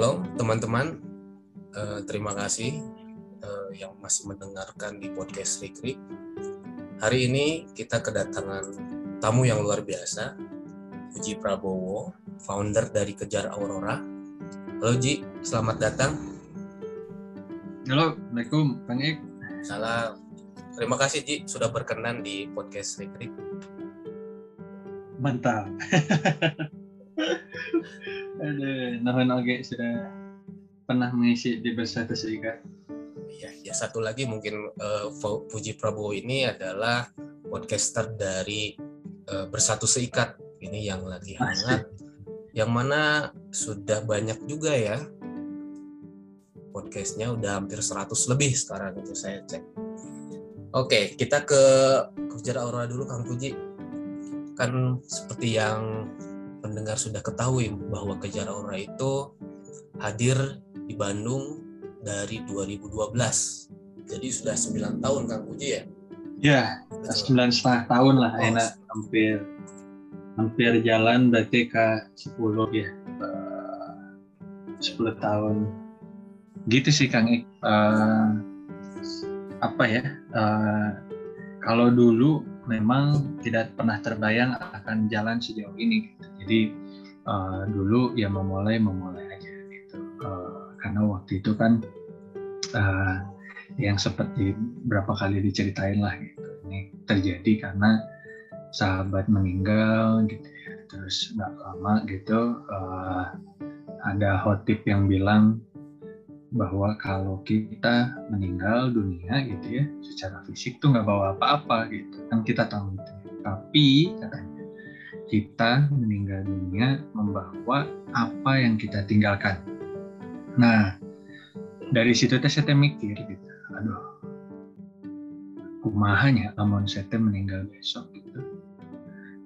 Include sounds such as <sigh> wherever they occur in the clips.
Halo teman-teman, uh, terima kasih uh, yang masih mendengarkan di podcast Rikrik. Hari ini kita kedatangan tamu yang luar biasa, Puji Prabowo, founder dari Kejar Aurora. Halo Ji, selamat datang. Halo, Assalamualaikum, Kang Ik. Salam. Terima kasih Ji sudah berkenan di podcast Rikrik. Mantap. <laughs> Ada nuhun oke sudah pernah mengisi di bersatu seikat. Ya, ya satu lagi mungkin uh, Puji Prabowo ini adalah podcaster dari uh, Bersatu Seikat ini yang lagi hangat, yang mana sudah banyak juga ya podcastnya udah hampir 100 lebih sekarang itu saya cek. Oke, kita ke Kejar Aurora dulu Kang Puji. Kan seperti yang pendengar sudah ketahui bahwa Kejar Aura itu hadir di Bandung dari 2012. Jadi sudah 9 tahun Kang Puji ya? Ya, sembilan setengah tahun lah, oh. enak hampir hampir jalan berarti ke 10 ya, 10 tahun. Gitu sih Kang Ik. Uh, apa ya? Uh, kalau dulu memang tidak pernah terbayang akan jalan sejauh ini. Gitu jadi uh, dulu ya memulai memulai aja gitu. Uh, karena waktu itu kan uh, yang seperti berapa kali diceritain lah gitu. Ini terjadi karena sahabat meninggal gitu ya. Terus nggak lama gitu uh, ada hotip yang bilang bahwa kalau kita meninggal dunia gitu ya secara fisik tuh nggak bawa apa-apa gitu. Kan kita tahu itu. Tapi katanya kita meninggal dunia membawa apa yang kita tinggalkan. Nah, dari situ teh saya mikir gitu, aduh, kumahanya amun saya meninggal besok gitu.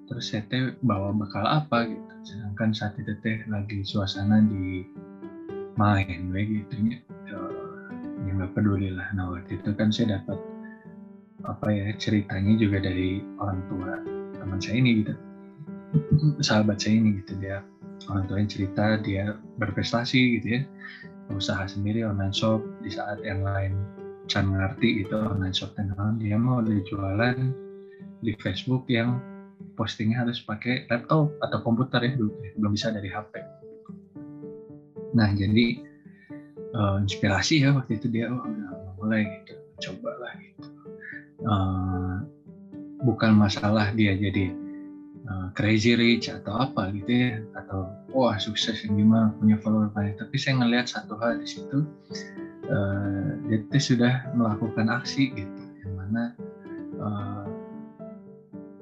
Terus saya bawa bekal apa gitu. Sedangkan saat itu teh lagi suasana di main we gitu ya. Ya nggak peduli lah. Nah waktu itu kan saya dapat apa ya ceritanya juga dari orang tua teman saya ini gitu sahabat saya ini gitu dia. Orang tuanya cerita dia berprestasi gitu ya. Usaha sendiri online shop di saat yang lain can ngerti itu online shop dan dia mau udah jualan di Facebook yang postingnya harus pakai laptop atau komputer ya belum bisa dari HP nah jadi uh, inspirasi ya waktu itu dia oh udah mulai gitu cobalah gitu. Uh, bukan masalah dia jadi uh, crazy rich atau apa gitu ya atau wah sukses yang gimana punya follower banyak. Tapi saya ngelihat satu hal di situ uh, dia sudah melakukan aksi gitu yang mana uh,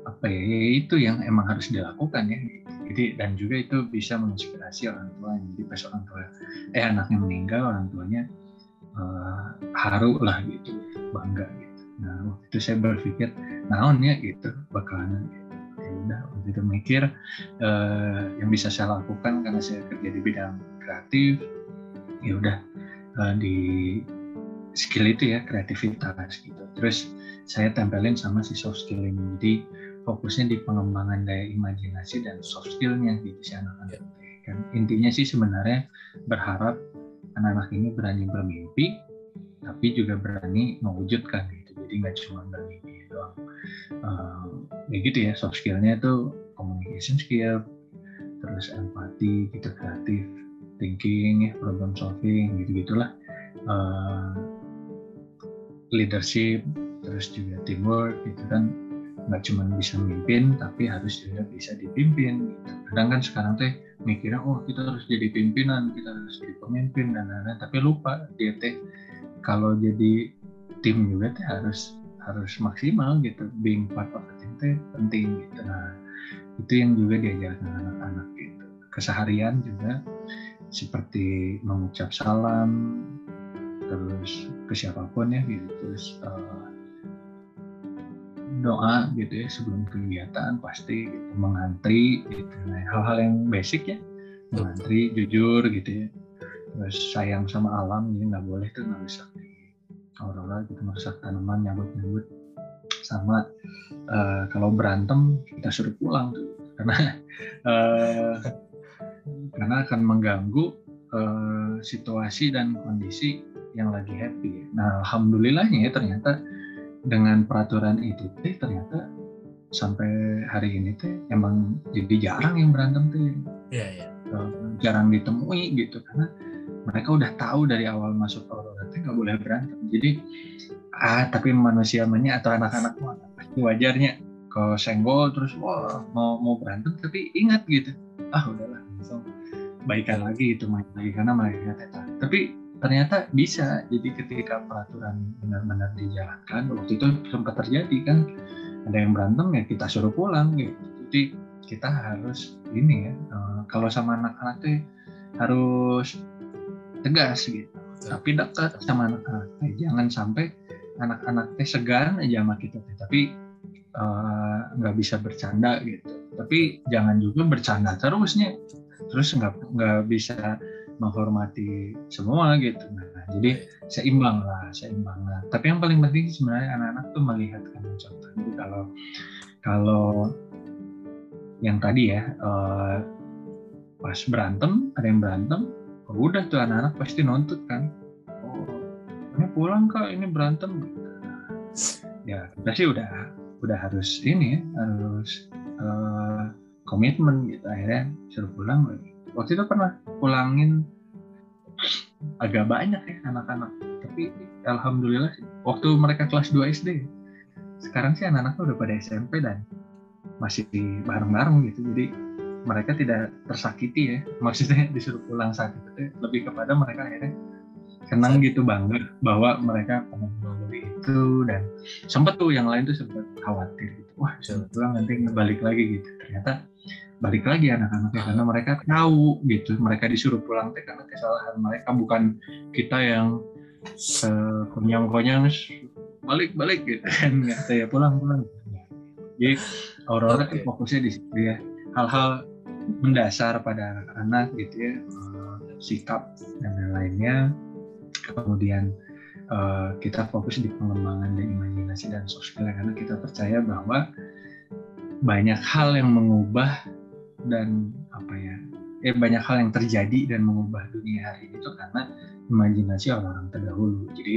apa ya, ya itu yang emang harus dilakukan ya. Jadi dan juga itu bisa menginspirasi orang tua jadi pas orang tua eh anaknya meninggal orang tuanya uh, haru lah gitu bangga gitu. Nah waktu itu saya berpikir naonnya gitu bakalan gitu udah waktu itu mikir uh, yang bisa saya lakukan karena saya kerja di bidang kreatif ya udah uh, di skill itu ya kreativitas gitu. Terus saya tempelin sama si soft skill ini jadi fokusnya di pengembangan daya imajinasi dan soft skillnya gitu si anak-anak kan. Intinya sih sebenarnya berharap anak-anak ini berani bermimpi tapi juga berani mewujudkan gitu. Jadi nggak cuma bermimpi doang. Uh, ya gitu ya soft skillnya itu communication skill terus empati gitu kreatif thinking ya problem solving gitu gitulah uh, leadership terus juga teamwork gitu kan. Nggak cuma bisa memimpin tapi harus juga bisa dipimpin gitu. kadang kan sekarang teh mikirnya oh kita harus jadi pimpinan kita harus jadi pemimpin dan lain-lain tapi lupa dia teh. Kalau jadi tim juga teh harus harus maksimal gitu. Being part of the team itu penting gitu. Nah itu yang juga diajarkan anak-anak gitu. Keseharian juga seperti mengucap salam terus ke siapa pun ya gitu. Terus uh, doa gitu ya sebelum kegiatan pasti gitu, mengantri gitu. Nah hal-hal yang basic ya. Mengantri jujur gitu ya. Terus sayang sama alam jadi nggak boleh tuh nggak aurora gitu merusak tanaman nyabut-nyabut sama uh, kalau berantem kita suruh pulang tuh karena uh, <laughs> karena akan mengganggu uh, situasi dan kondisi yang lagi happy. Nah, alhamdulillahnya ya ternyata dengan peraturan itu teh ternyata sampai hari ini teh emang jadi jarang yang berantem tuh. Iya, iya. Jarang ditemui gitu karena mereka udah tahu dari awal masuk Aurora teh nggak boleh berantem. Jadi ah tapi manusia manya atau anak-anak pasti wajarnya. Kalau senggol terus wah mau mau berantem tapi ingat gitu. Ah udahlah langsung baikan lagi itu main lagi karena mereka teta tapi ternyata bisa. Jadi ketika peraturan benar-benar dijalankan waktu itu sempat terjadi kan ada yang berantem ya kita suruh pulang gitu. Jadi kita harus ini ya uh, kalau sama anak-anak tuh harus tegas gitu tapi dekat sama anak-anak jangan sampai anak-anak teh segan aja sama kita teh. Tapi eh, nggak uh, bisa bercanda gitu. Tapi jangan juga bercanda terusnya terus nggak nggak bisa menghormati semua gitu. Nah jadi seimbang lah seimbang lah. Tapi yang paling penting sebenarnya anak-anak tuh melihat kan contoh. Jadi kalau kalau yang tadi ya uh, pas berantem ada yang berantem oh udah tuh anak-anak pasti nuntut kan. Oh. Ini pulang kak. Ini berantem. Ya udah sih udah udah harus ini ya harus uh, komitmen gitu. Akhirnya suruh pulang waktu itu pernah pulangin agak banyak ya anak-anak. Tapi alhamdulillah sih waktu mereka kelas 2 SD sekarang sih anak-anaknya udah pada SMP dan masih bareng-bareng gitu. Jadi mereka tidak tersakiti ya. <laughs> Maksudnya disuruh pulang saat itu lebih kepada mereka akhirnya senang gitu bangga bahwa mereka pernah melalui itu. Dan sempat tuh yang lain tuh sempat khawatir gitu. Wah disuruh pulang nanti balik lagi gitu. Ternyata balik lagi anak-anaknya karena mereka tahu gitu. Mereka disuruh pulang teh karena kesalahan mereka bukan kita yang konyang-konyang balik balik gitu. <laughs> Kan nggak saya pulang pulang. Jadi Aurora okay. fokusnya di situ ya. Hal-hal mendasar pada anak-anak gitu ya eh, sikap dan lain-lainnya. Kemudian uh, kita fokus di pengembangan dan imajinasi dan soft skill karena kita percaya bahwa banyak hal yang mengubah dan apa ya eh banyak hal yang terjadi dan mengubah dunia hari ini itu karena imajinasi orang-orang terdahulu. Jadi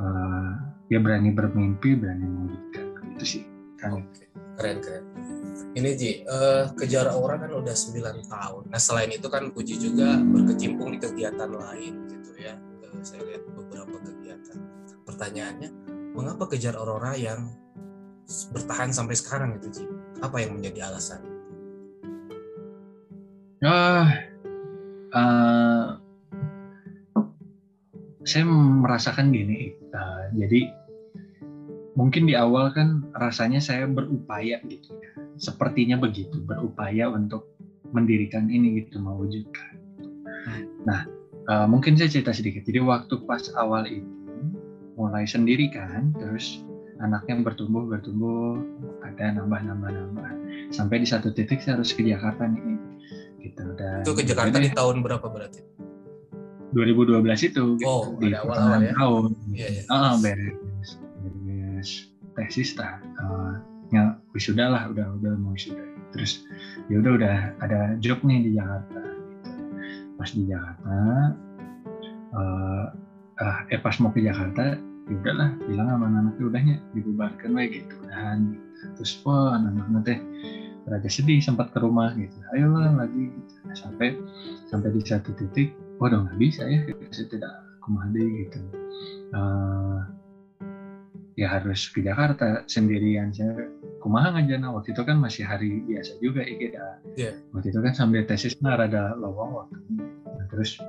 uh, ya berani bermimpi berani mewujudkan. Itu sih kan keren keren. Ini Ji uh, kejar orang kan udah 9 tahun. Nah selain itu kan Puji juga berkecimpung di kegiatan lain gitu ya. Uh, saya lihat beberapa kegiatan. Pertanyaannya mengapa kejar Aurora yang bertahan sampai sekarang itu Ji? Apa yang menjadi alasan? Uh, uh, saya merasakan gini uh, jadi mungkin di awal kan rasanya saya berupaya gitu ya. Sepertinya begitu berupaya untuk mendirikan ini gitu mewujudkan. Nah uh, mungkin saya cerita sedikit. Jadi waktu pas awal itu mulai sendiri kan terus anaknya bertumbuh bertumbuh ada nambah nambah nambah. Sampai di satu titik saya harus ke Jakarta nih gitu. Dan itu ke Jakarta di tahun berapa berarti? 2012 itu gitu, oh di awal awal ya. tahun. Iya, iya. Oh, beres tesis lah uh, ya wisuda lah udah udah mau wisuda terus ya udah udah ada job nih di Jakarta gitu. pas di Jakarta uh, uh, eh pas mau ke Jakarta ya udahlah bilang sama anak-anaknya udahnya dibubarkan wae gitu dan terus wah anak-anak teh rada sedih sempat ke rumah gitu ayolah lagi gitu. Nah, sampai sampai di satu titik waduh nggak bisa ya saya tidak kemadi gitu ya harus ke Jakarta sendirian. Saya kumaha aja nah waktu itu kan masih hari biasa juga ya. Yeah. waktu itu kan sambil tesis nah rada lowong waktu nah, terus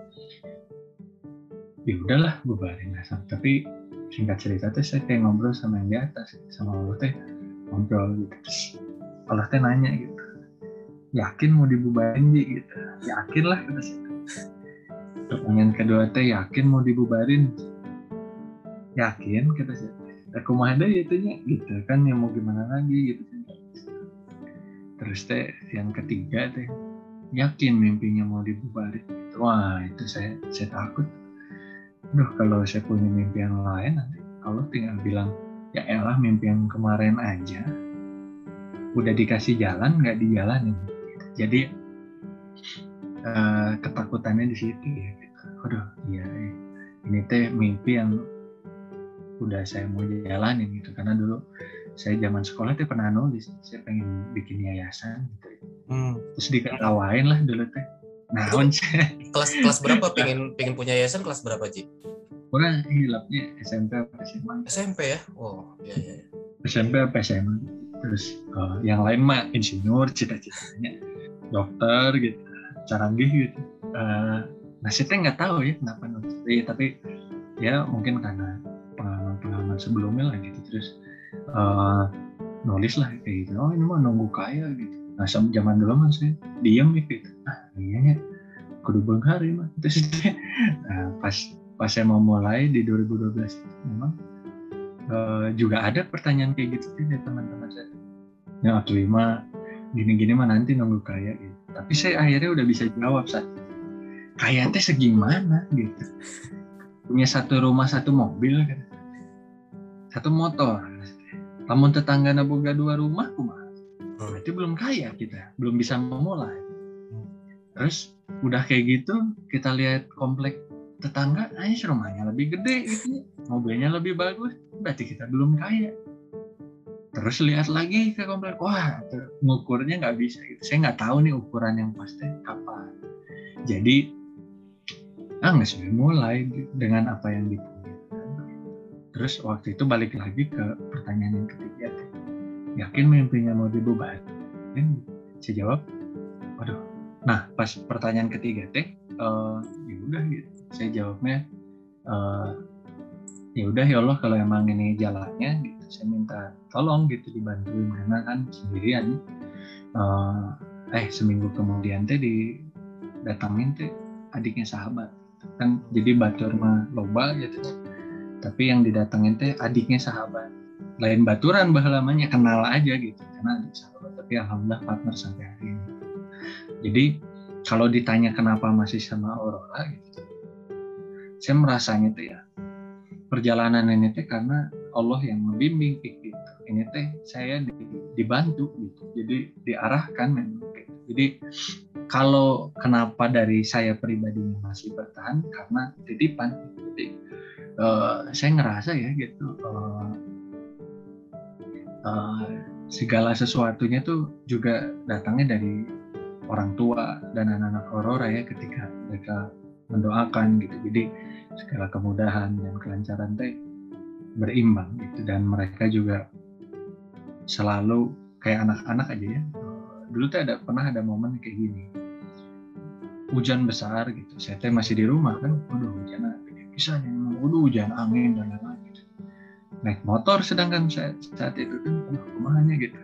ya udahlah bubarin lah. Tapi singkat cerita tuh saya kayak ngobrol sama yang di atas sama Allah teh. Ngobrol gitu. Terus Allah teh nanya gitu. Yakin mau dibubarin sih gitu. Yakin lah kata saya. Pertanyaan kedua teh yakin mau dibubarin? Yakin kata saya aku mau ada ya itunya gitu kan yang mau gimana lagi gitu terus teh yang ketiga teh yakin mimpinya mau dibubarin gitu. wah itu saya saya takut Duh kalau saya punya mimpi yang lain nanti Allah tinggal bilang ya elah mimpi yang kemarin aja udah dikasih jalan nggak dijalanin jadi uh, ketakutannya di situ ya gitu. Aduh, iya, iya. ini teh mimpi yang udah saya mau jalanin gitu. Karena dulu saya zaman sekolah teh pernah nulis saya pengen bikin yayasan gitu. Hmm. terus diketawain lah dulu teh nah kelas kelas berapa? <laughs> Pengen pengen punya yayasan kelas berapa Ji? Kurang hilapnya SMP apa SMA SMP ya? Oh iya iya SMP apa SMA terus uh, yang lain mah insinyur cita-citanya dokter gitu canggih gitu. Uh, nah saya nggak tahu ya kenapa nulis. Tapi ya mungkin karena sebelumnya lah gitu. Terus uh, nulis lah kayak gitu. Oh ini mah nunggu kaya gitu. Nah sama zaman dulu mah saya diem gitu. Ah iya ya kudu benghari mah. <laughs> Terus nah, pas pas saya mau mulai di 2012 itu memang uh, juga ada pertanyaan kayak gitu dari teman-teman saya. Ya waktu lima gini-gini mah nanti nunggu kaya gitu. Tapi saya akhirnya udah bisa jawab saat kaya teh segimana? gitu. Punya satu rumah satu mobil kan satu motor. Namun tetangga boga dua rumah kumah hmm. berarti belum kaya kita. Belum bisa memulai. Terus udah kayak gitu kita lihat komplek tetangga aja rumahnya lebih gede gitu. Mobilnya lebih bagus. Berarti kita belum kaya. Terus lihat lagi ke komplek. Wah ngukurnya nggak bisa gitu. Saya nggak tahu nih ukuran yang pasti kapan. Jadi ah nggak mulai dengan apa yang dipunya terus waktu itu balik lagi ke pertanyaan yang ketiga. Yakin mimpinya mau dibubarin? Saya jawab waduh. Nah pas pertanyaan ketiga teh uh, ya udah gitu. Saya jawabnya uh, ya udah ya Allah kalau emang ini jalannya gitu saya minta tolong gitu dibantuin karena kan sendirian. Uh, eh seminggu kemudian teh didatangin teh adiknya sahabat. Kan jadi batur mah loba gitu tapi yang didatengin teh adiknya sahabat. Lain baturan bah lamanya kenal aja gitu. Karena adik sahabat tapi alhamdulillah partner sampai hari ini. Jadi kalau ditanya kenapa masih sama Aurora gitu saya merasanya tuh ya perjalanan ini teh karena Allah yang membimbing gitu. Ini teh saya dibantu gitu. Jadi diarahkan memang gitu. jadi kalau kenapa dari saya pribadi masih bertahan karena titipan jadi uh, saya ngerasa ya gitu uh, uh, segala sesuatunya tuh juga datangnya dari orang tua dan anak-anak Aurora ya ketika mereka mendoakan gitu. Jadi segala kemudahan dan kelancaran teh berimbang gitu. Dan mereka juga selalu kayak anak-anak aja ya. Dulu tuh ada pernah ada momen kayak gini. Hujan besar gitu. Saya teh masih di rumah kan. Waduh hujan nih waduh hujan angin dan lain-lain gitu. Naik motor sedangkan saya saat itu kan ke mana gitu.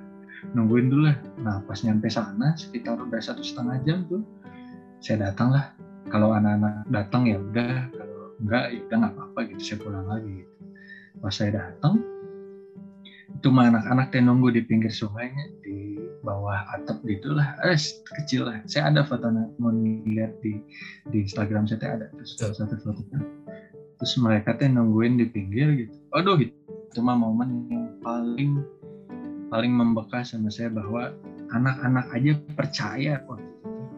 Nungguin dulu lah. Nah pas nyampe sana sekitar udah satu setengah jam tuh saya datang lah. Kalau anak-anak datang ya udah. Kalau enggak ya udah nggak apa-apa gitu. Saya pulang lagi gitu. pas saya datang itu mah anak-anak yang nunggu di pinggir sungainya di bawah atap gitulah eh kecil lah. Saya ada fotonya mau lihat di di Instagram saya ada terus satu foto terus mereka tuh nungguin di pinggir gitu. Aduh itu mah momen yang paling paling membekas sama saya bahwa anak-anak aja percaya kok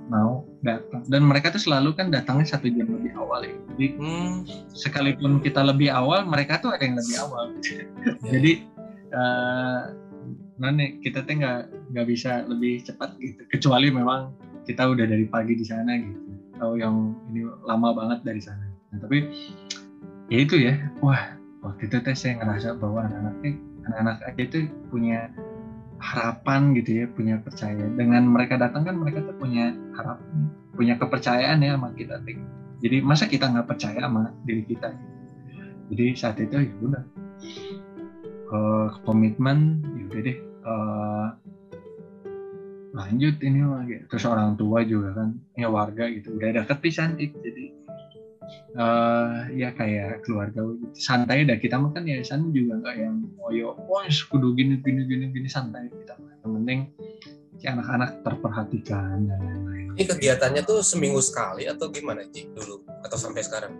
mau datang. Dan mereka tuh selalu kan datangnya satu jam lebih awal ya. Jadi hmm. sekalipun kita lebih awal mereka tuh ada yang lebih <laughs> awal. Gitu. jadi uh, nih kita tuh nggak nggak bisa lebih cepat gitu. Kecuali memang kita udah dari pagi di sana gitu. Atau yang ini lama banget dari sana. Nah, tapi ya itu ya. Wah waktu itu tes saya ngerasa bahwa anak-anak anak-anak aja itu punya harapan gitu ya punya percaya. Dengan mereka datang kan mereka tuh punya harapan punya kepercayaan ya sama kita jadi masa kita nggak percaya sama diri kita? Jadi saat itu ya udah. Komitmen ya udah deh uh, lanjut ini lagi. Terus orang tua juga kan ya warga gitu. Udah ada kepisan jadi uh, ya kayak keluarga gitu. santai dah kita makan ya sana juga nggak yang moyo oh kudu gini gini gini gini santai kita yang penting si anak-anak terperhatikan dan lain-lain. Ini kegiatannya tuh seminggu sekali atau gimana sih dulu atau sampai sekarang?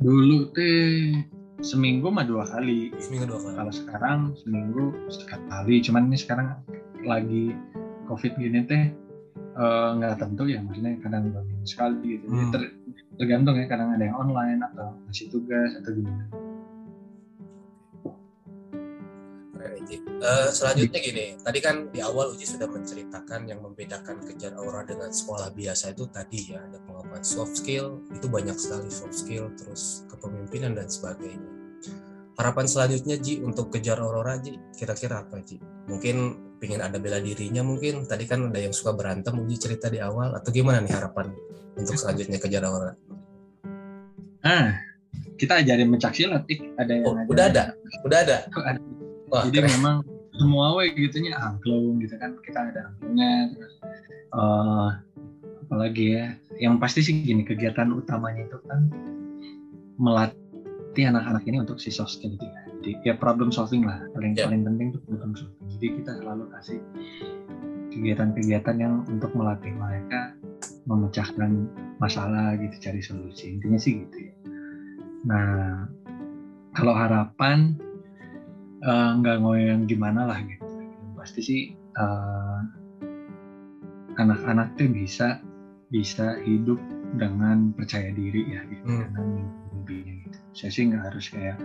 Dulu teh seminggu mah dua kali. Seminggu dua kali. Kalau sekarang seminggu sekali. Cuman ini sekarang lagi covid gini teh eh, nggak tentu ya maksudnya kadang dua minggu sekali gitu. Jadi Hmm. ter- tergantung ya kadang ada yang online atau ngasih tugas atau gimana. Eh, selanjutnya gini, tadi kan di awal Uji sudah menceritakan yang membedakan kejar aura dengan sekolah biasa itu tadi ya ada pengembangan soft skill itu banyak sekali soft skill terus kepemimpinan dan sebagainya. Harapan selanjutnya Ji untuk kejar aurora Ji kira-kira apa Ji? Mungkin pengen ada bela dirinya mungkin tadi kan ada yang suka berantem Uji cerita di awal atau gimana nih harapan untuk selanjutnya kejar aurora? ah kita ajarin mencak silat Ik. ada yang Oh, ajarin- udah ada, <laughs> udah ada. Wah, jadi keren. memang semua we gitunya angklung gitu kan kita ada angklungnya terus eh, apalagi ya yang pasti sih gini kegiatan utamanya itu kan melatih anak-anak ini untuk si soft skill ya. Jadi ya problem solving lah. Paling Ya. paling penting itu problem solving. Jadi kita selalu kasih kegiatan-kegiatan yang untuk melatih mereka memecahkan masalah gitu cari solusi. Intinya sih gitu ya. Nah kalau harapan eh, nggak ngoyang gimana lah gitu. Pasti sih eh, anak-anak tuh bisa bisa hidup dengan percaya diri ya gitu Hmm. dengan mimpinya gitu. Saya sih nggak harus kayak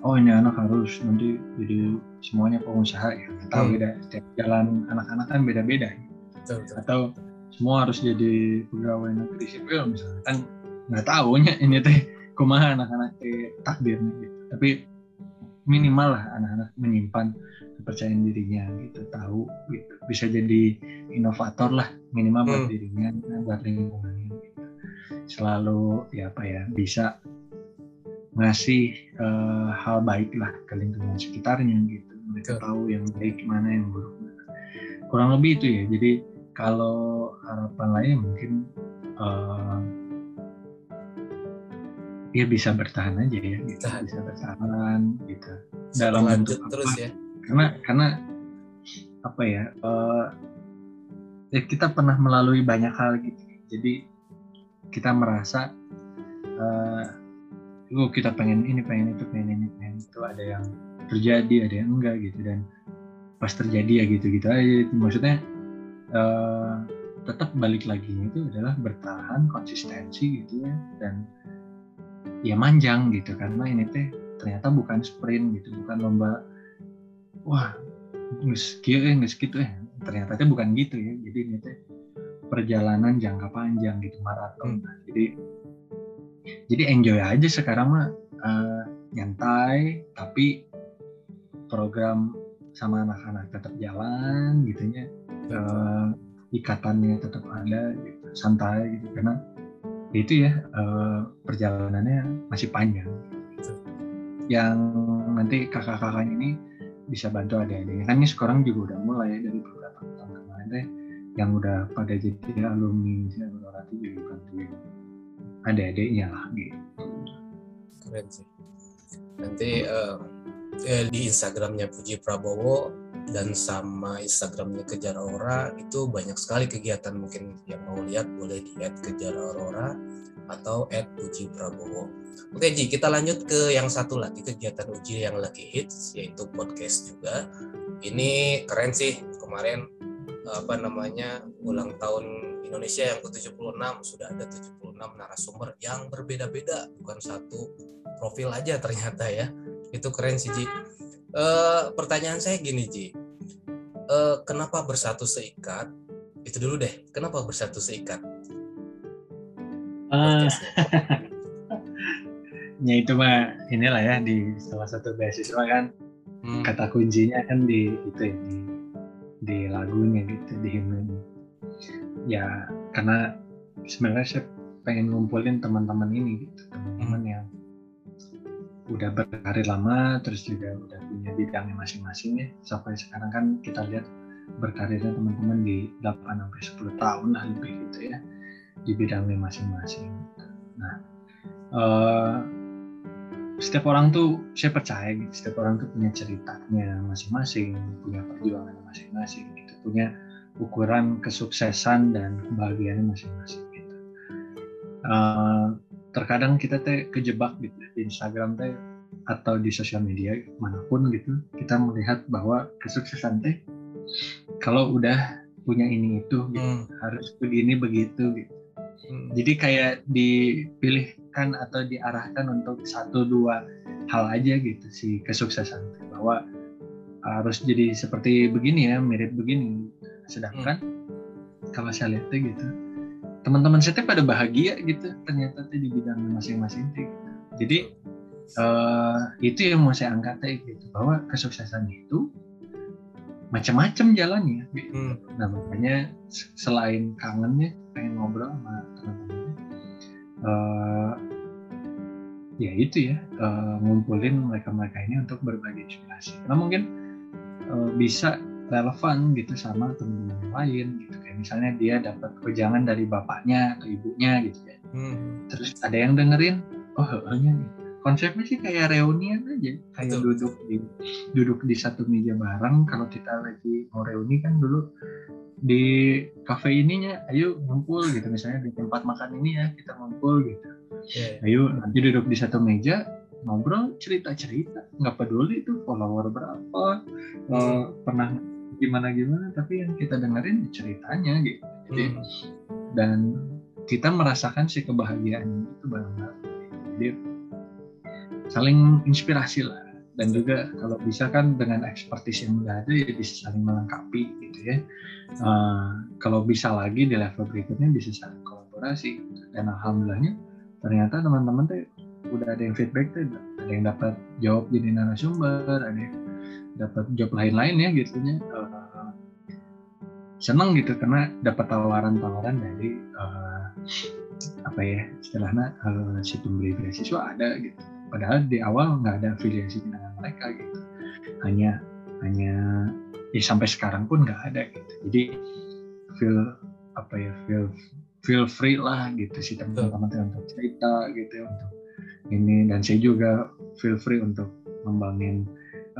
oh ini anak harus nanti jadi semuanya pengusaha ya tahu Hmm. beda setiap jalan anak-anak kan beda-beda Betul, betul. atau semua harus jadi pegawai negeri sipil misalnya kan nggak tahunya ini teh kumaha anak-anak teh takdirnya gitu tapi minimal lah anak-anak menyimpan kepercayaan dirinya gitu tahu gitu bisa jadi inovator lah minimal buat Hmm. dirinya buat lingkungannya gitu. selalu ya apa ya bisa ngasih eh, hal baik lah ke lingkungan sekitarnya gitu mereka Betul. tahu yang baik mana yang buruk mana kurang lebih itu ya jadi kalau harapan lain mungkin eh, ya bisa bertahan aja ya gitu. Bisa bertahan gitu dalam bentuk terus apa? ya. karena karena apa ya eh, ya kita pernah melalui banyak hal gitu jadi kita merasa eh oh kita pengen ini pengen itu pengen ini pengen itu ada yang terjadi ada yang enggak gitu dan pas terjadi ya gitu gitu aja. Maksudnya eh tetap balik lagi itu adalah bertahan konsistensi gitu ya dan ya manjang gitu. Karena ini teh ternyata bukan sprint gitu bukan lomba wah nges eh nges gitu eh. Ternyata teh bukan gitu ya. Jadi ini teh perjalanan jangka panjang gitu maraton. Nah, jadi jadi enjoy aja sekarang mah eh, nyantai tapi program sama anak-anak tetap jalan gitu ya Eh, ikatannya tetap ada gitu, santai gitu. Karena itu ya eh, perjalanannya masih panjang. Yang nanti kakak-kakaknya ini bisa bantu adik-adiknya. Kan ini sekarang juga udah mulai dari beberapa tahun kemarin deh yang udah pada jadi alumni adik-adiknya lah gitu keren sih nanti eh, di Instagramnya Puji Prabowo dan sama Instagramnya Kejar Aurora itu banyak sekali kegiatan mungkin yang mau lihat boleh di @kejar aurora atau @puji prabowo. Oke Ji, kita lanjut ke yang satu lagi kegiatan Uji yang lagi hits yaitu podcast juga. Ini keren sih kemarin apa namanya ulang tahun Indonesia yang ke-76 sudah ada 76 narasumber yang berbeda-beda bukan satu profil aja ternyata ya. Itu keren sih Ji. Eh, pertanyaan saya gini Ji. Eh, kenapa bersatu seikat? Itu dulu deh kenapa bersatu seikat? Podcastnya? <laughs> ya itu mah inilah ya di salah satu beasiswa kan. Hmm, kata kuncinya kan di itu ya, di di lagunya gitu di himne ya karena sebenarnya saya pengen ngumpulin teman-teman ini gitu teman-teman yang udah berkarir lama terus juga udah punya bidangnya masing-masing ya sampai sekarang kan kita lihat berkarirnya teman-teman di 8 sampai 10 tahun lah lebih gitu ya di bidangnya masing-masing. Nah, eh, setiap orang tuh saya percaya gitu, setiap orang tuh punya ceritanya masing-masing, punya perjuangan masing-masing gitu, punya ukuran kesuksesan dan kebahagiaannya masing-masing gitu. Eh, terkadang kita teh kejebak gitu di Instagram teh atau di sosial media mana pun gitu kita melihat bahwa kesuksesan teh kalau udah punya ini itu gitu. Hmm. harus begini begitu gitu Hmm. jadi kayak dipilihkan atau diarahkan untuk satu dua hal aja gitu si kesuksesan bahwa harus jadi seperti begini ya mirip begini sedangkan kalau saya lihat gitu teman-teman saya pada bahagia gitu ternyata di bidangnya masing-masing gitu. jadi eh, itu yang mau saya angkat teh gitu bahwa kesuksesan itu macam-macam jalannya gitu. Hmm. Nah makanya selain kangennya pengen ngobrol sama teman-teman eh ya itu ya eh, ngumpulin mereka-mereka ini untuk berbagi inspirasi. Karena mungkin bisa relevan gitu sama teman-teman yang lain gitu kayak misalnya dia dapat wejangan dari bapaknya atau ibunya gitu ya. Hmm. Terus ada yang dengerin, oh heehnya nih. Konsepnya sih kayak reunian aja, kayak Betul. duduk di duduk di satu meja bareng. Kalau kita lagi mau reuni kan dulu di kafe ininya, ayo ngumpul gitu misalnya di tempat makan ini ya kita ngumpul gitu. Ya, ya. Ayo nanti duduk di satu meja ngobrol cerita-cerita, nggak peduli itu follower berapa, eh, pernah gimana gimana, tapi yang kita dengerin ceritanya gitu. Jadi Hmm. dan kita merasakan si kebahagiaan itu bareng-bareng. Jadi saling inspirasi lah dan juga kalau bisa kan dengan ekspertis yang udah ada ya bisa saling melengkapi gitu ya. Eh, kalau bisa lagi di level berikutnya bisa saling kolaborasi gitu. dan alhamdulillahnya ternyata teman-teman tuh udah ada yang feedback tuh ada yang dapat jawab jadi narasumber ada yang dapat job lain-lain ya gitu ya. Eh, seneng gitu karena dapat tawaran-tawaran dari eh, apa ya istilahnya eh, si pemberi beasiswa ada gitu. Padahal di awal nggak ada afiliasi dengan mereka gitu. Hanya hanya ya sampai sekarang pun nggak ada gitu. Jadi feel apa ya feel feel free lah gitu si teman-teman untuk cerita gitu ya, untuk ini. Dan saya juga feel free untuk membangun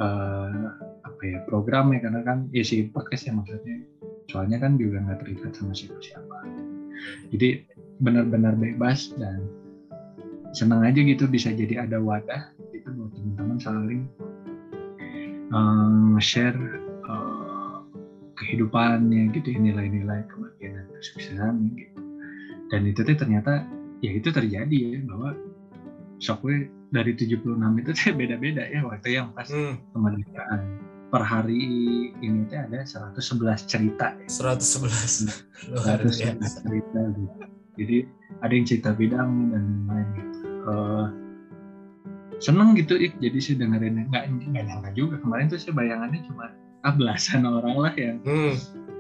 eh, apa ya program ya karena kan ya si podcast ya maksudnya. Soalnya kan juga nggak terikat sama siapa-siapa. Jadi benar-benar bebas dan senang aja gitu bisa jadi ada wadah gitu buat teman-teman saling um, share uh, kehidupannya gitu nilai-nilai kebahagiaan kesuksesan gitu. Dan itu tuh ternyata ya itu terjadi ya bahwa Shockwave dari 76 itu tuh <laughs> beda-beda ya waktu yang pas Hmm. kemerdekaan per hari ini tuh ada 111 cerita ya. 111 <laughs> luar 111 biasa. cerita gitu. Jadi ada yang cerita bidang dan lain-lain gitu. Eh, seneng gitu Ik. jadi saya dengerin nggak nggak nyangka juga kemarin tuh saya bayangannya cuma ah belasan orang lah yang Hmm.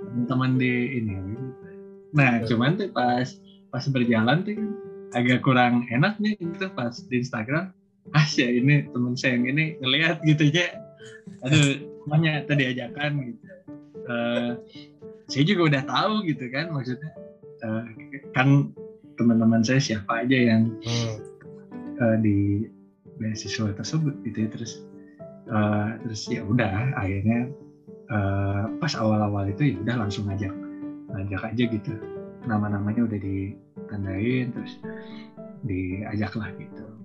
teman-teman di ini gitu. Nah cuman tuh pas pas berjalan tuh agak kurang enak nih gitu pas di Instagram ah ya ini teman saya yang ini ngelihat gitu ya aduh semuanya tadi ajakan gitu. Eh, saya juga udah tahu gitu kan maksudnya. Eh, kan teman-teman saya siapa aja yang Hmm. eh, di beasiswa tersebut gitu ya terus eh, terus ya udah akhirnya eh, pas awal-awal itu ya udah langsung ngajak ngajak aja gitu. Nama-namanya udah ditandain terus diajak lah gitu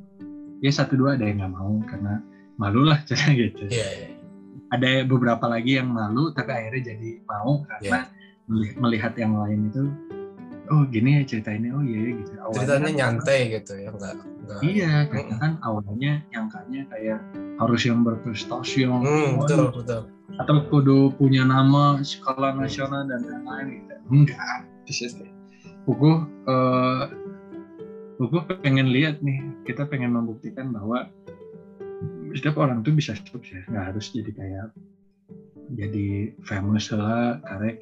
ya satu dua ada yang nggak mau karena malu lah <laughs> cara gitu Iya, iya. ada beberapa lagi yang malu tapi akhirnya jadi mau karena meli- melihat yang lain itu oh gini ya cerita ini oh iya ya gitu Awalnya Ceritanya kan- nyantai gitu ya, enggak enggak. Iya, karena kan awalnya nyangkanya kayak harus yang berprestasi yang Hmm, betul, betul. atau kudu punya nama skala nasional dan lain-lain gitu. Enggak. Terus ya, Buku Buku pengen lihat nih, kita pengen membuktikan bahwa setiap orang tuh bisa sukses, nggak harus jadi kayak jadi famous lah, karek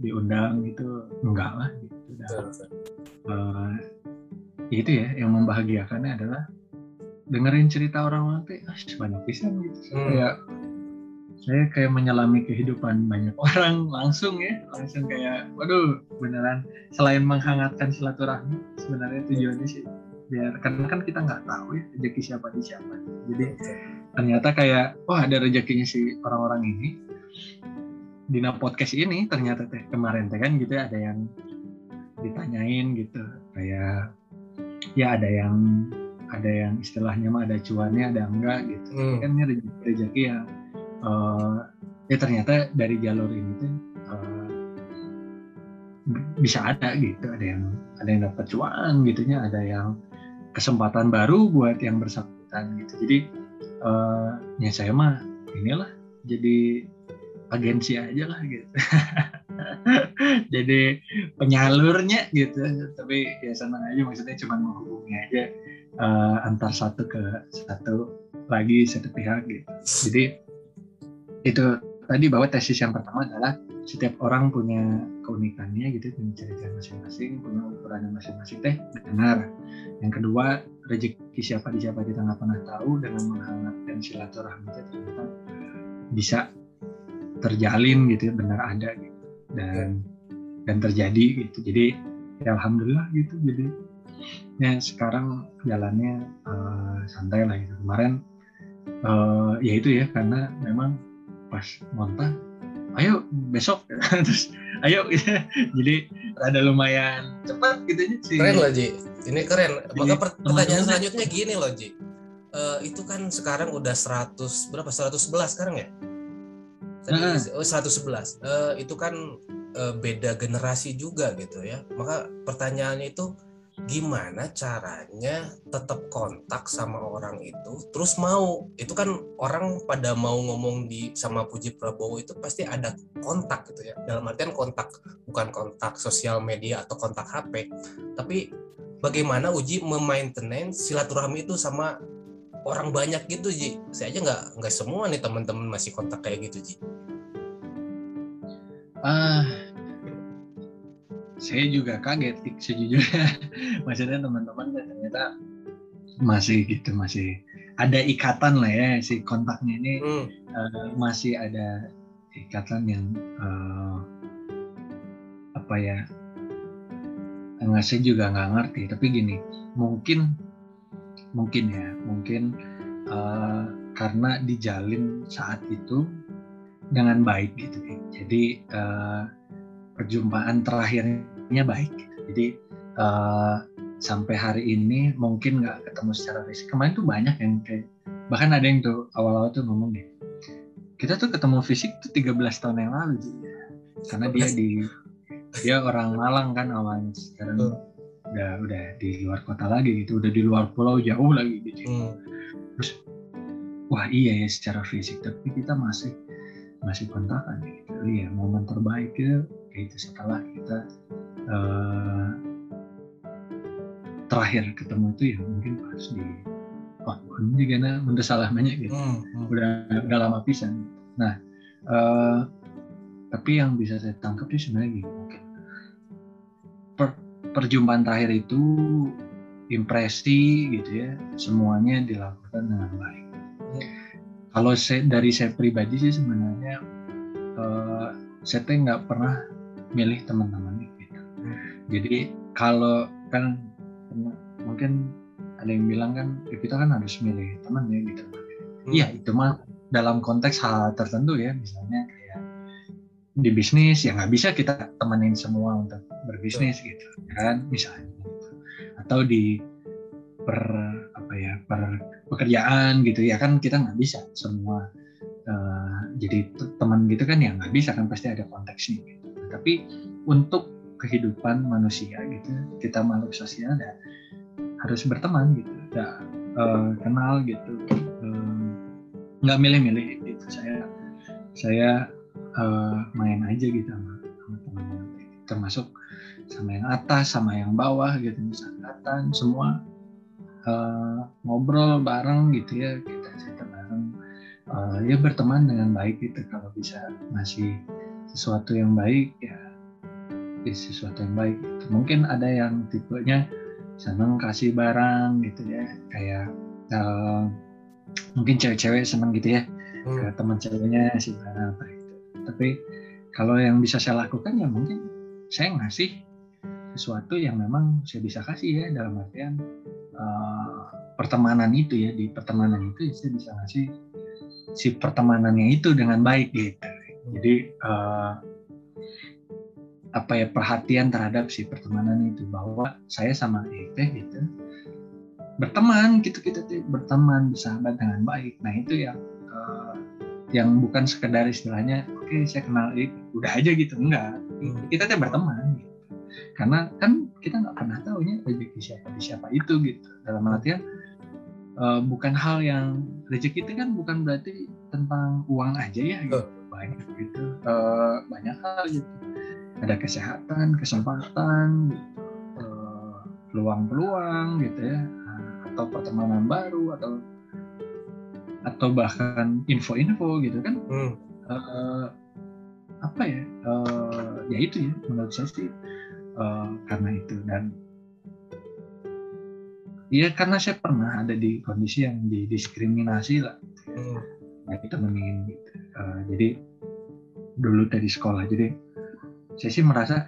diundang gitu, enggak lah gitu. Dan, eh, itu ya yang membahagiakannya adalah dengerin cerita orang-orang tuh ah, banyak pisan gitu Hmm. kayak saya kayak menyelami kehidupan banyak <laughs> orang langsung ya. Langsung kayak waduh beneran. Selain menghangatkan silaturahmi sebenarnya tujuannya sih biar karena kan kita nggak tahu ya rezeki siapa di siapa. Jadi ternyata kayak wah ada rezekinya si orang-orang ini. Dina podcast ini ternyata teh kemarin teh kan gitu ya ada yang ditanyain gitu. Kayak ya ada yang ada yang istilahnya mah ada cuannya ada enggak? Gitu. Hmm. kan ini rezeki, rezeki yang eh, ya ternyata dari jalur ini tuh eh, bisa ada gitu ada yang ada yang dapat cuan gitunya ada yang kesempatan baru buat yang bersangkutan gitu. Jadi uh, ya saya mah inilah jadi agensi aja lah gitu. <laughs> Jadi penyalurnya gitu tapi ya senang aja maksudnya cuma menghubungi aja uh, antar satu ke satu lagi satu pihak gitu. Jadi itu tadi bahwa tesis yang pertama adalah setiap orang punya keunikannya gitu punya cerita masing-masing punya ukuran masing-masing. Teh benar. Yang kedua rezeki siapa di siapa kita nggak pernah tahu dengan menghangatkan silaturahmi itu ternyata bisa terjalin gitu ya benar ada gitu. Dan dan terjadi gitu. Jadi ya alhamdulillah gitu. Jadi ya sekarang jalannya uh, santai lah gitu. Kemarin uh, ya itu ya karena memang pas montah ayo besok. <laughs> Terus ayo gitu. jadi ada lumayan cepat gitu sih. Keren loh Ji. Ini keren. Maka pertanyaan selanjutnya gini loh Ji. Uh, itu kan sekarang udah 100 berapa? 111 sekarang ya? Tadi, uh. 111 uh, itu kan uh, beda generasi juga gitu ya. Maka pertanyaannya itu gimana caranya tetap kontak sama orang itu terus mau. Itu kan orang pada mau ngomong di sama Puji Prabowo itu pasti ada kontak gitu ya. Dalam artian kontak bukan kontak sosial media atau kontak HP tapi bagaimana Uji memainten silaturahmi itu sama orang banyak gitu Ji? Saya aja nggak nggak semua nih teman-teman masih kontak kayak gitu Ji. Ah saya juga kaget sejujurnya. <laughs> Maksudnya teman-teman ternyata masih gitu masih ada ikatan lah ya si kontaknya ini. Hmm. uh, masih ada ikatan yang uh, apa ya nggak saya juga nggak ngerti. Tapi gini mungkin mungkin ya mungkin uh, karena dijalin saat itu dengan baik gitu ya jadi uh, perjumpaan terakhirnya baik. Jadi uh, sampai hari ini mungkin nggak ketemu secara fisik. Kemarin tuh banyak yang kayak bahkan ada yang tuh awal-awal tuh ngomong deh. Kita tuh ketemu fisik tuh 13 tahun yang lalu gitu. Karena dia di dia orang Malang kan awalnya sekarang uh. udah udah di luar kota lagi gitu, udah di luar pulau jauh lagi gitu. Hmm. Terus wah iya ya secara fisik tapi kita masih masih kontakan gitu. Iya, momen terbaik ya itu setelah kita uh, terakhir ketemu itu ya mungkin pas di oh juga nah udah salah banyak gitu hmm, hmm. udah udah lama pisan nah uh, tapi yang bisa saya tangkap sih sebenarnya gini mungkin per, perjumpaan terakhir itu impresi gitu ya semuanya dilakukan dengan baik hmm. kalau saya dari saya pribadi sih sebenarnya uh, saya nggak pernah milih teman-teman gitu. Jadi kalau kan mungkin ada yang bilang kan ya kita kan harus milih teman ya gitu. Hmm. Iya hmm. itu mah dalam konteks hal tertentu ya misalnya kayak di bisnis ya nggak bisa kita temenin semua untuk berbisnis hmm. gitu kan misalnya gitu. atau di per apa ya per pekerjaan gitu ya kan kita nggak bisa semua uh, jadi teman gitu kan ya nggak bisa kan pasti ada konteksnya gitu tapi untuk kehidupan manusia gitu kita makhluk sosial ya harus berteman gitu ya uh, kenal gitu. Nggak uh, milih-milih gitu. Saya saya uh, main aja gitu sama, sama teman-teman termasuk sama yang atas sama yang bawah gitu misalnya semua uh, ngobrol bareng gitu ya kita cerita bareng. Uh, ya berteman dengan baik gitu kalau bisa masih sesuatu yang baik ya, ya sesuatu yang baik gitu. mungkin ada yang tipenya seneng kasih barang gitu ya kayak uh, mungkin cewek-cewek seneng gitu ya hmm. ke teman ceweknya sih barang apa gitu tapi kalau yang bisa saya lakukan ya mungkin saya ngasih sesuatu yang memang saya bisa kasih ya dalam artian uh, pertemanan itu ya di pertemanan itu ya saya bisa ngasih si pertemanannya itu dengan baik gitu jadi uh, apa ya perhatian terhadap si pertemanan itu bahwa saya sama Ete gitu berteman gitu kita tuh berteman bersahabat dengan baik. Nah itu yang uh, yang bukan sekedar istilahnya oke okay, saya kenal Ete udah aja gitu. Enggak. Hmm. kita tuh berteman gitu. karena kan kita nggak pernah tahu nya rezeki siapa di siapa itu gitu. Dalam artian uh, bukan hal yang rezeki itu kan bukan berarti tentang uang aja ya gitu banyak gitu. Uh, banyak hal gitu. Ada kesehatan kesempatan gitu peluang-peluang gitu ya. Atau pertemanan baru atau atau bahkan info-info gitu kan. Hmm. uh, apa ya? Uh, ya itu ya menurut saya sih uh, karena itu. Dan ya karena saya pernah ada di kondisi yang didiskriminasi lah. Hmm. nah, temenin gitu. Uh, jadi dulu dari sekolah. Jadi saya sih merasa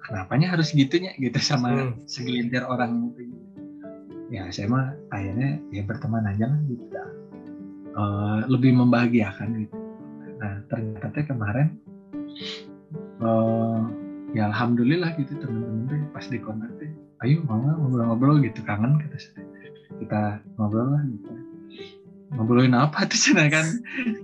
kenapanya harus gitunya? Gitu sama hmm. segelintir orang itu ya saya mah akhirnya ya berteman aja lah gitu. Uh, lebih membahagiakan gitu. Nah ternyata kemarin uh, ya alhamdulillah gitu teman-teman tuh pas di kontak tuh ayo mau ngobrol-ngobrol gitu. Kangen kata saya. Kita ngobrol lah gitu ngobrolin apa tuh sana kan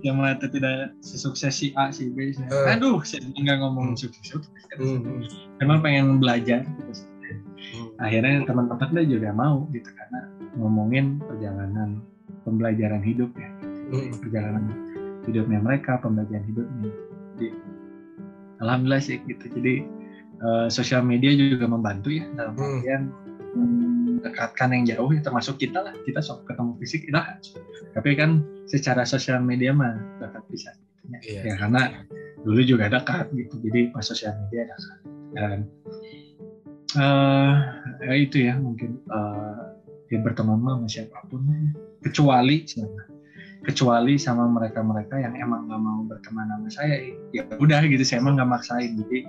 yang mana tidak sesukses si A si B si uh. aduh saya nggak ngomong hmm. sukses sukses kan hmm. emang pengen belajar gitu. hmm. akhirnya teman-teman juga mau gitu karena ngomongin perjalanan pembelajaran hidup ya hmm. perjalanan hidupnya mereka pembelajaran hidupnya jadi alhamdulillah sih gitu jadi uh, sosial media juga membantu ya dalam hmm. artian hmm mendekatkan yang jauh ya termasuk kita lah kita sok ketemu fisik lah tapi kan secara sosial media mah dekat bisa gitu ya. iya. ya karena dulu juga dekat gitu jadi pas sosial media dekat dan uh, ya itu ya mungkin uh, dia berteman sama siapa pun ya. kecuali kecuali sama mereka-mereka yang emang nggak mau berteman sama saya ya udah gitu saya emang nggak maksain jadi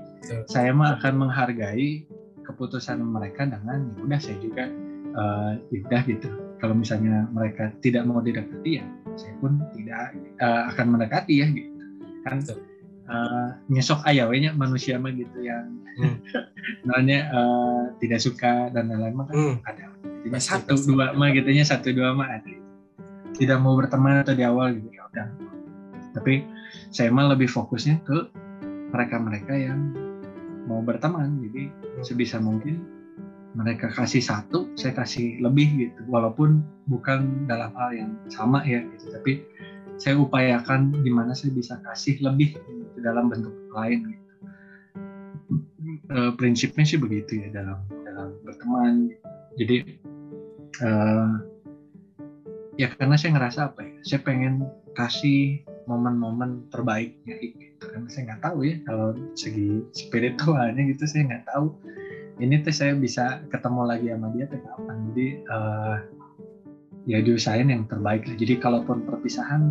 saya mah akan menghargai keputusan mereka dengan ya udah saya juga uh, ya udah gitu kalau misalnya mereka tidak mau didekati ya saya pun tidak uh, akan mendekati ya gitu kan uh, nyesok ayawnya manusia mah gitu yang hmm. <laughs> namanya uh, tidak suka dan lain-lain mah kan hmm. ada jadi satu pasti. dua mah gitunya satu dua mah ada tidak mau berteman atau di awal gitu ya udah tapi saya mah lebih fokusnya ke mereka-mereka yang mau berteman jadi hmm. sebisa mungkin mereka kasih satu saya kasih lebih gitu. Walaupun bukan dalam hal yang sama ya gitu tapi saya upayakan gimana saya bisa kasih lebih gitu, dalam bentuk lain gitu. E, prinsipnya sih begitu ya dalam dalam berteman jadi e, ya karena saya ngerasa apa ya saya pengen kasih momen-momen terbaiknya gitu. Karena saya nggak tahu ya kalau segi spiritualnya gitu saya nggak tahu ini tuh saya bisa ketemu lagi sama dia tuh kapan. Jadi uh, ya diusahain yang terbaik lah. Jadi kalaupun perpisahan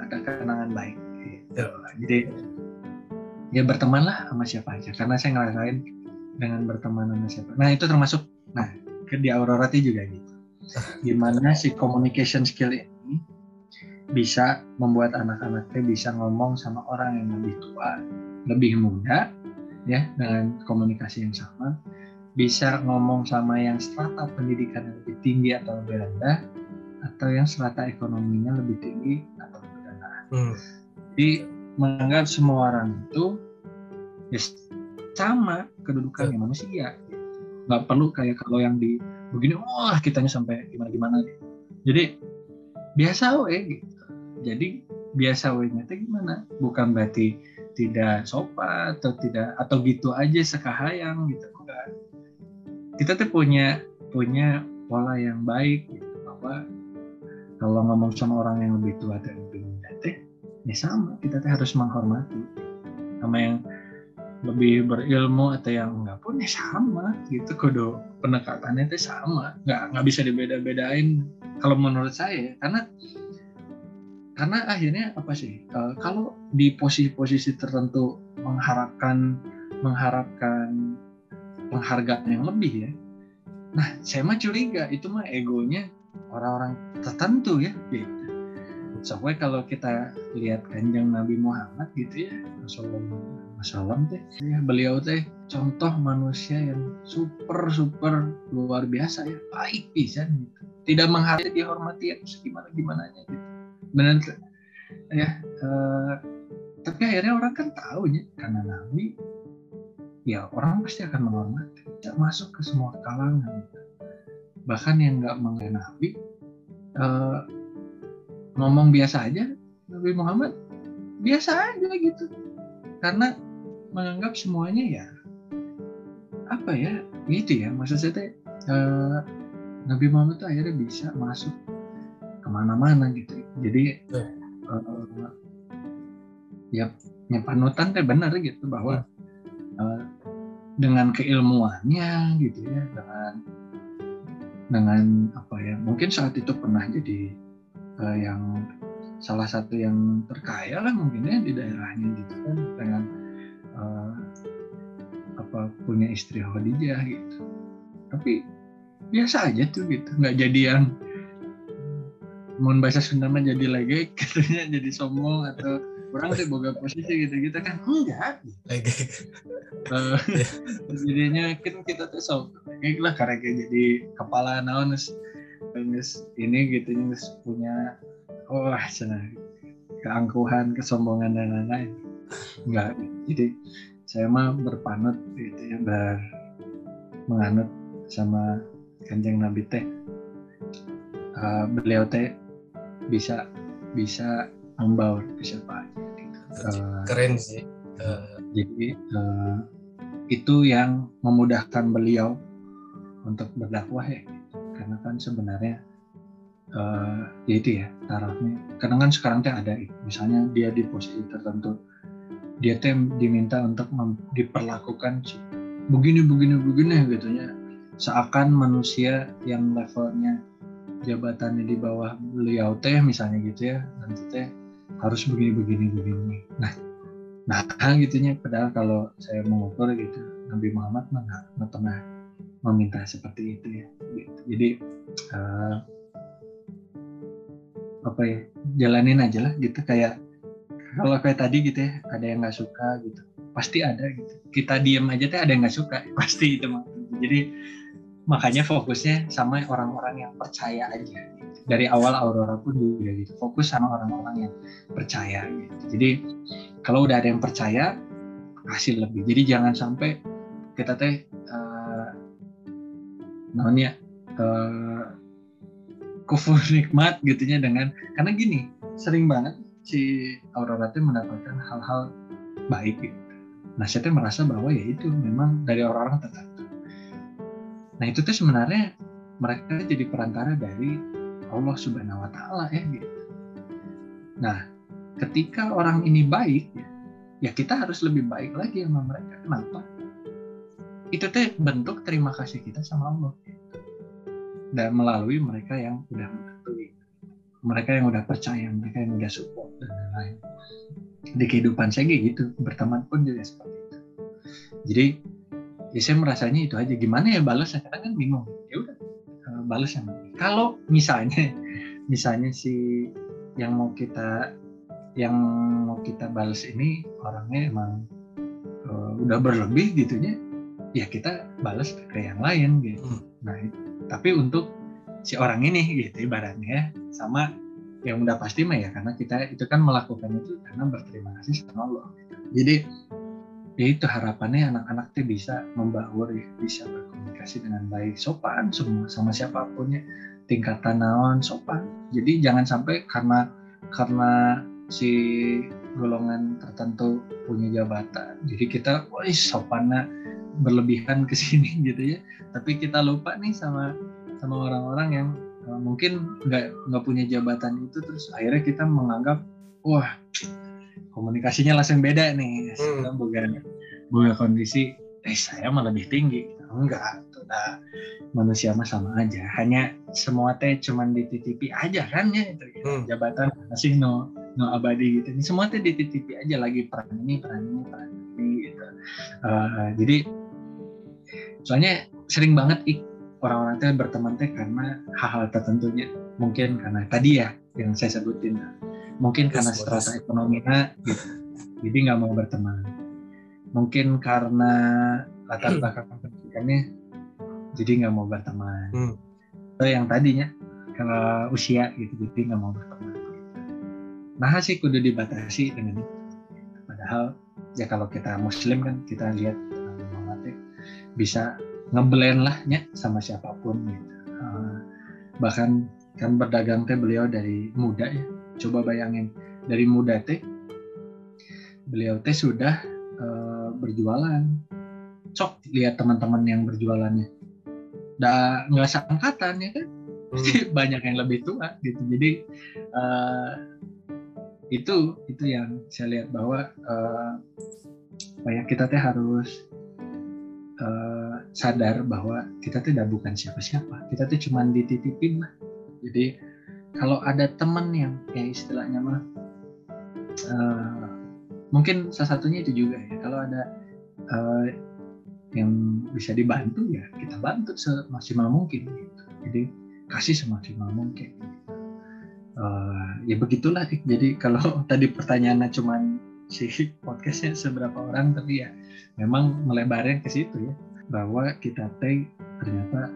ada kenangan baik gitu. jadi ya berteman lah sama siapa aja. Karena saya ngerasain dengan berteman sama siapa. Nah itu termasuk nah ke di Aurora juga gitu. Gimana si communication skill ini bisa membuat anak-anaknya bisa ngomong sama orang yang lebih tua lebih muda ya dengan komunikasi yang sama bisa ngomong sama yang strata pendidikan yang lebih tinggi atau lebih rendah atau yang strata ekonominya lebih tinggi atau lebih rendah. Hmm. Jadi menganggap semua orang itu ya sama kedudukannya hmm. manusia. Nggak perlu kayak kalau yang di begini, wah kitanya sampai gimana-gimana. Jadi biasa we gitu. Jadi biasa we-nya itu gimana? Bukan berarti tidak sopan atau tidak atau gitu aja sekahayang gitu kita tuh punya punya pola yang baik gitu. Bahwa kalau ngomong sama orang yang lebih tua dan lebih muda teh ya sama kita tuh harus menghormati. Sama yang lebih berilmu atau yang enggak pun ya sama gitu. Kudu pendekatannya itu sama. Nggak nggak bisa dibeda-bedain kalau menurut saya. Karena karena akhirnya apa sih? Uh, kalau di posisi-posisi tertentu mengharapkan mengharapkan penghargaan yang lebih ya. Nah, saya mah curiga itu mah egonya orang-orang tertentu ya gitu. Soalnya kalau kita lihat kanjeng Nabi Muhammad gitu ya, Rasulullah teh, ya, beliau teh contoh manusia yang super super luar biasa ya, baik bisa gitu. Tidak menghargai dihormati yang gimana gimana gitu. Benar ya. Uh, tapi akhirnya orang kan tahu ya karena Nabi ya orang pasti akan menghormati tidak masuk ke semua kalangan. Bahkan yang nggak mengenai Nabi eh, ngomong biasa aja Nabi Muhammad biasa aja gitu. Karena menganggap semuanya ya apa ya gitu ya. Maksud saya teh eh, Nabi Muhammad tuh akhirnya bisa masuk ke mana-mana gitu. Jadi eh, ya ya panutan teh benar gitu bahwa eh, dengan keilmuannya gitu ya dengan dengan apa ya mungkin saat itu pernah jadi eh, yang salah satu yang terkaya lah mungkin ya di daerahnya gitu kan dengan eh, apa punya istri Khadijah gitu tapi biasa aja tuh gitu nggak jadi yang mau bahasa Sunda mah jadi lagi <laughs> katanya jadi sombong atau orang sih boga posisi gitu gitu kan enggak Lagi. Eh, <laughs> jadinya kan kita tuh sok kayak lah karena kayak jadi kepala naon geus ini gitu geus punya wah sana keangkuhan kesombongan dan lain-lain enggak jadi saya mah berpanut gitu ya ber menganut sama kanjeng nabi teh Eh, beliau teh bisa bisa membaur ke siapa gitu. Keren sih. Eh, jadi eh, itu yang memudahkan beliau untuk berdakwah ya, karena kan sebenarnya eh, ya itu ya tarafnya. Karena kan sekarang teh ada, misalnya dia di posisi tertentu, dia teh diminta untuk diperlakukan begini begini begini gitu ya, seakan manusia yang levelnya jabatannya di bawah beliau teh misalnya gitu ya, nanti teh harus begini begini begini. Nah Nah, <laughs> gitunya padahal kalau saya mengukur gitu, Nabi Muhammad mah nggak pernah meminta seperti itu ya. Gitu. Jadi eh, apa ya, jalanin aja lah gitu kayak kalau kayak tadi gitu ya, ada yang nggak suka gitu, pasti ada gitu. Kita diem aja teh ada yang nggak suka, <laughs> pasti itu. Jadi makanya fokusnya sama orang-orang yang percaya aja. Dari awal Aurora pun juga gitu, fokus sama orang-orang yang percaya gitu. Jadi kalau udah ada yang percaya hasil lebih jadi jangan sampai kita teh uh, namanya uh, kufur <laughs> nikmat gitunya dengan karena gini sering banget si Aurora teh mendapatkan hal-hal baik gitu. Nah saya teh merasa bahwa ya itu memang dari orang-orang tertentu. Nah itu tuh sebenarnya mereka jadi perantara dari Allah Subhanahu Wa Taala ya gitu. Nah ketika orang ini baik ya, ya kita harus lebih baik lagi sama mereka. Kenapa? Itu teh bentuk terima kasih kita sama Allah. Dan melalui mereka yang udah membantu, mereka yang udah percaya, mereka yang udah support dan lain-lain. Di kehidupan saya gitu, berteman pun juga seperti itu. Jadi ya saya merasanya itu aja. Gimana ya balasnya? Karena kan bingung. Ya balas yang kalau misalnya <laughs> misalnya si yang mau kita yang mau kita balas ini orangnya emang uh, udah berlebih gitunya ya kita balas ke yang lain gitu Hmm. nah tapi untuk si orang ini gitu ibaratnya sama yang udah pasti mah ya karena kita itu kan melakukan itu karena berterima kasih sama Allah gitu. jadi ya itu harapannya anak-anak tuh bisa membaur ya bisa berkomunikasi dengan baik. Sopan semua sama siapa pun ya. Tingkatan naon sopan. Jadi jangan sampai karena karena si golongan tertentu punya jabatan jadi kita wah sopannya berlebihan ke sini <laughs> gitu ya. Tapi kita lupa nih sama sama orang-orang yang uh, mungkin nggak nggak punya jabatan itu terus akhirnya kita menganggap wah komunikasinya langsung beda nih. Hmm. bukan bukan kondisi eh saya mah lebih tinggi. Enggak. Nah, manusia mah sama aja. Hanya semua teh cuman dititipi aja kan ya itu Hmm. jabatan masih no no abadi gitu. Ini semua teh dititipi aja lagi peran ini peran ini peran ini gitu. Uh, jadi soalnya sering banget ik orang-orang teh berteman teh karena hal-hal tertentunya. Mungkin karena tadi ya yang saya sebutin mungkin Yes, karena strata ekonominya gitu jadi nggak mau berteman mungkin karena latar belakang pendidikannya jadi nggak mau berteman Hmm. atau yang tadinya kalau usia gitu jadi nggak mau berteman nah sih kudu dibatasi dengan itu padahal ya kalau kita muslim kan kita lihat Muhammad bisa ngeblend lah ya sama siapa pun gitu. Uh, bahkan kan berdagang teh beliau dari muda ya. Coba bayangin dari muda teh beliau teh sudah uh, berjualan. Cok lihat teman-teman yang berjualannya. Dah nggak seangkatan ya kan. Hmm. <laughs> banyak yang lebih tua gitu. Jadi uh, itu itu yang saya lihat bahwa uh, ya kita teh harus uh, sadar bahwa kita tidak bukan siapa-siapa kita tuh cuma dititipin lah jadi kalau ada teman yang ya istilahnya mah uh, mungkin salah satunya itu juga ya. Kalau ada uh, yang bisa dibantu ya kita bantu semaksimal mungkin gitu. jadi kasih semaksimal mungkin. Uh, ya begitulah jadi kalau <laughs> tadi pertanyaannya cuma si podcastnya seberapa orang tapi ya memang melebarnya ke situ ya. Bahwa kita teh ternyata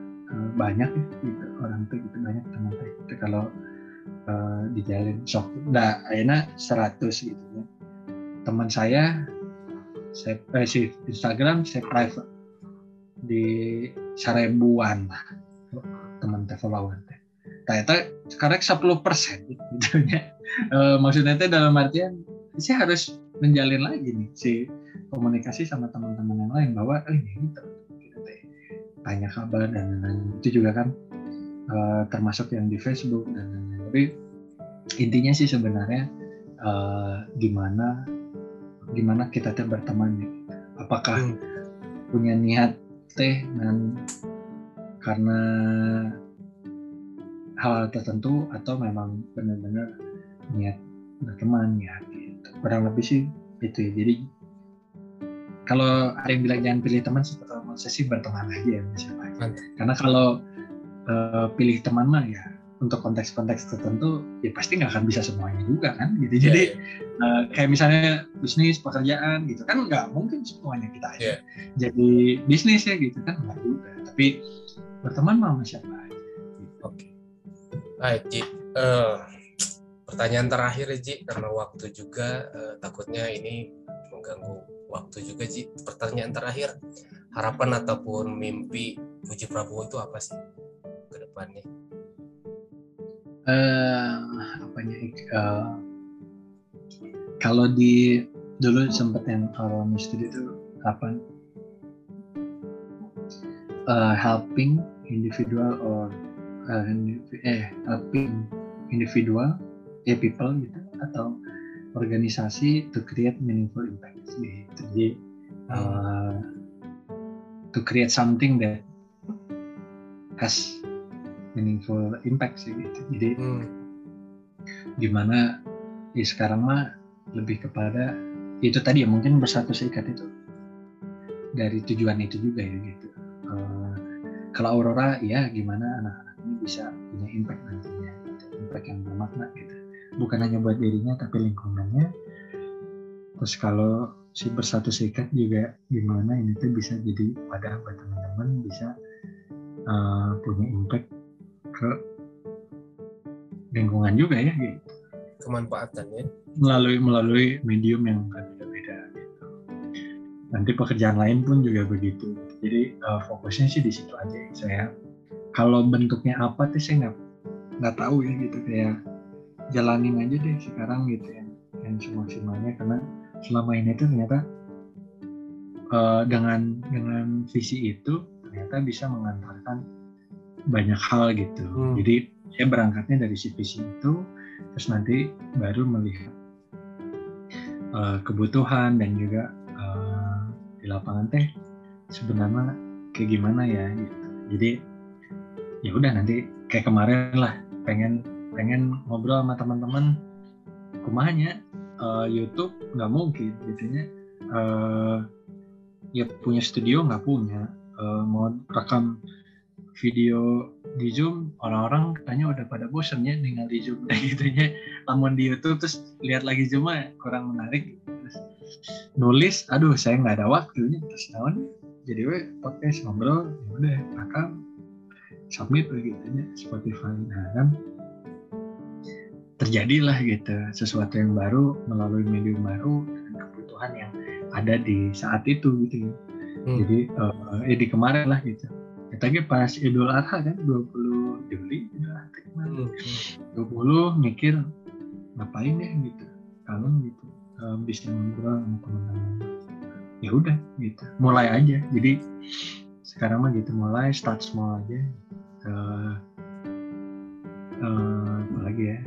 banyak ya gitu. Orang tuh gitu banyak teman teh itu kalau uh, dijalin. Sok nah akhirnya 100 gitu ya. Teman saya saya eh, si Instagram saya private. Di seribuan lah teman teh teh ternyata sekarang 10 persen gitu ya. E, maksudnya itu dalam artian saya harus menjalin lagi nih si komunikasi sama teman-teman yang lain bahwa eh, ini gitu, tanya kabar dan lain-lain. Itu juga kan e, termasuk yang di Facebook dan tapi intinya sih sebenarnya e, gimana gimana kita teh berteman nih apakah hmm. punya niat teh dan karena hal tertentu atau memang benar-benar niat berteman ya gitu. kurang lebih sih itu ya jadi kalau ada yang bilang jangan pilih teman sih kalau saya sih berteman aja ya siapa karena kalau uh, pilih teman mah ya untuk konteks-konteks tertentu ya pasti nggak akan bisa semuanya juga kan gitu jadi yeah, yeah. Uh, kayak misalnya bisnis pekerjaan gitu kan nggak mungkin semuanya kita aja yeah. jadi bisnis ya gitu kan nggak juga tapi berteman sama siapa aja gitu. oke okay. Baik, Ji. Uh, pertanyaan terakhir, Ji, karena waktu juga uh, takutnya ini mengganggu waktu juga, Ji. Pertanyaan terakhir, harapan ataupun mimpi Puji Prabowo itu apa sih ke depannya? Uh, apanya? Uh, kalau di dulu sempat yang kalau studi itu apa? Uh, helping individual or uh, eh helping individual ya people gitu atau organisasi to create meaningful impact gitu. Jadi uh, to create something that has meaningful impact sih gitu. Jadi hmm. gimana ya sekarang mah lebih kepada itu tadi ya mungkin bersatu seikat itu dari tujuan itu juga ya gitu. Uh, kalau Aurora ya gimana anak-anak ini bisa punya impact nantinya gitu. impact yang bermakna gitu bukan hanya buat dirinya tapi lingkungannya terus kalau si bersatu sikat juga gimana ini tuh bisa jadi wadah buat teman-teman bisa uh, punya impact ke lingkungan juga ya gitu. Kemanfaatannya melalui melalui medium yang berbeda-beda gitu. Nanti pekerjaan lain pun juga begitu. Jadi uh, fokusnya sih di situ aja. Saya kalau bentuknya apa tuh saya nggak nggak tahu ya gitu. Kayak jalanin aja deh sekarang gitu ya. Yang semaksimalnya karena selama ini tuh ternyata uh, dengan dengan visi itu ternyata bisa mengantarkan banyak hal gitu hmm. jadi saya berangkatnya dari si visi itu terus nanti baru melihat uh, kebutuhan dan juga uh, di lapangan teh sebenarnya kayak gimana ya gitu jadi ya udah nanti kayak kemarin lah pengen pengen ngobrol sama teman-teman kumanya uh, YouTube nggak mungkin gitu uh, ya punya studio nggak punya uh, mau rekam video di Zoom orang-orang katanya udah pada bosen ya tinggal di Zoom <laughs> gitu ya. Namun di YouTube terus lihat lagi Zoom kurang menarik. Terus nulis aduh saya nggak ada waktunya terus tahun jadi we podcast ngobrol ya udah rekam submit begitu ya Spotify. Nah kan terjadilah gitu sesuatu yang baru melalui medium baru dengan kebutuhan yang ada di saat itu gitu ya. Hmm. Jadi uh, eh di kemarin lah gitu. Tadi pas Idul Adha kan 20 Juli Idul Adha kemarin. Hmm. 20 mikir ngapain ya gitu. Kangen gitu. Uh, bisa ngobrol sama teman-teman. Ya udah gitu. Mulai aja. Jadi sekarang mah gitu mulai start small aja. Uh, uh, apalagi ya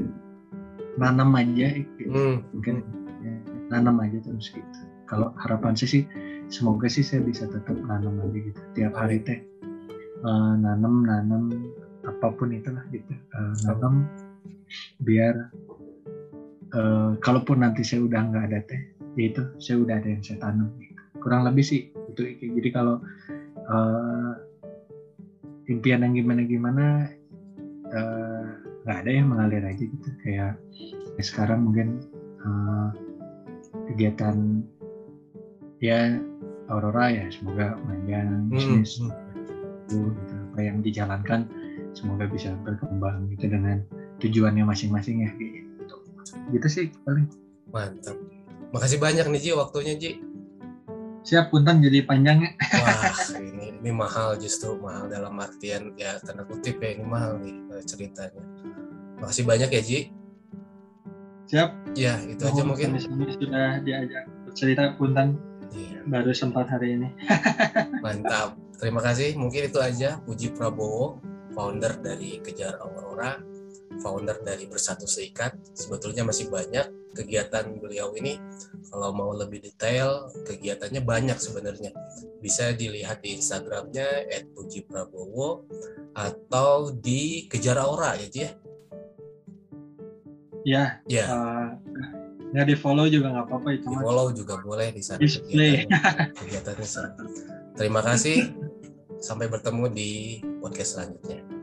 nanam aja gitu. hmm. mungkin ya, nanam aja terus gitu kalau harapan saya sih semoga sih saya bisa tetap nanam aja gitu tiap hari teh uh, nanam nanam apa pun itulah gitu. Uh, nanam biar uh, kalaupun nanti saya udah nggak ada teh ya itu saya udah ada yang saya tanam gitu. kurang lebih sih itu jadi kalau uh, impian yang gimana gimana nggak uh, ada yang mengalir aja gitu. Kayak ya sekarang mungkin uh, kegiatan ya Aurora ya semoga panjang hmm, bisnis. hmm. Itu gitu, apa yang dijalankan semoga bisa berkembang gitu dengan tujuannya masing-masing ya gitu. Gitu sih paling. Mantap. Makasih banyak nih Ji waktunya Ji. Siap punten jadi panjangnya wah ini ini mahal justru mahal dalam artian ya tanda kutip ya ini mahal nih eh, ceritanya. Makasih banyak ya Ji. Siap. Ya itu oh, aja mungkin. sudah diajak bercerita punten Iya. Baru sempat hari ini. <laughs> Mantap. Terima kasih. Mungkin itu aja Puji Prabowo, founder dari Kejar Aurora, founder dari Bersatu Seikat. Sebetulnya masih banyak kegiatan beliau ini. Kalau mau lebih detail, kegiatannya banyak sebenarnya. Bisa dilihat di Instagramnya @pujiprabowo atau di Kejar Aura ya, Ji ya. Ya. Ya. Uh, ya di follow juga nggak apa-apa itu di follow juga boleh di sana display kegiatannya <laughs> terima kasih. Sampai bertemu di podcast selanjutnya